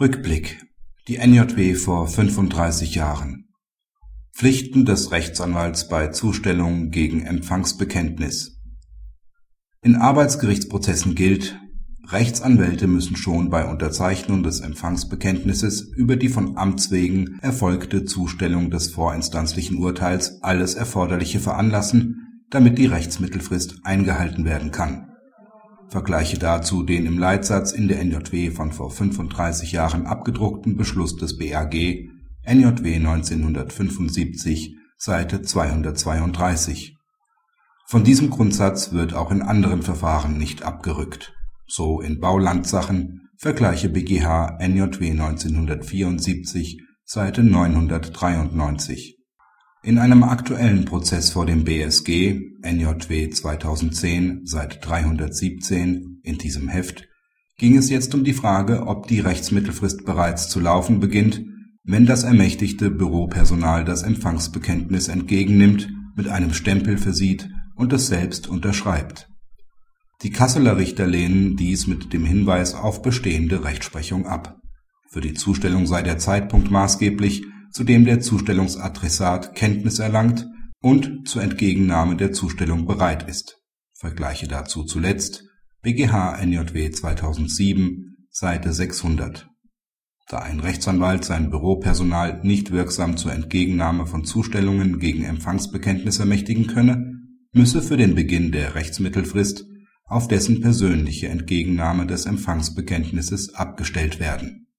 Rückblick. Die NJW vor 35 Jahren. Pflichten des Rechtsanwalts bei Zustellung gegen Empfangsbekenntnis. In Arbeitsgerichtsprozessen gilt, Rechtsanwälte müssen schon bei Unterzeichnung des Empfangsbekenntnisses über die von Amts wegen erfolgte Zustellung des vorinstanzlichen Urteils alles Erforderliche veranlassen, damit die Rechtsmittelfrist eingehalten werden kann Vergleiche dazu den im Leitsatz in der NJW von vor 35 Jahren abgedruckten Beschluss des BAG NJW 1975, Seite 232. Von diesem Grundsatz wird auch in anderen Verfahren nicht abgerückt, so in Baulandsachen Vergleiche BGH NJW 1974, Seite 993 in einem aktuellen Prozess vor dem BSG NJW 2010 Seit 317 in diesem Heft ging es jetzt um die Frage, ob die Rechtsmittelfrist bereits zu laufen beginnt, wenn das ermächtigte Büropersonal das Empfangsbekenntnis entgegennimmt, mit einem Stempel versieht und es selbst unterschreibt. Die Kasseler Richter lehnen dies mit dem Hinweis auf bestehende Rechtsprechung ab. Für die Zustellung sei der Zeitpunkt maßgeblich zu dem der Zustellungsadressat Kenntnis erlangt und zur Entgegennahme der Zustellung bereit ist. Vergleiche dazu zuletzt BGH NJW 2007, Seite 600. Da ein Rechtsanwalt sein Büropersonal nicht wirksam zur Entgegennahme von Zustellungen gegen Empfangsbekenntnis ermächtigen könne, müsse für den Beginn der Rechtsmittelfrist auf dessen persönliche Entgegennahme des Empfangsbekenntnisses abgestellt werden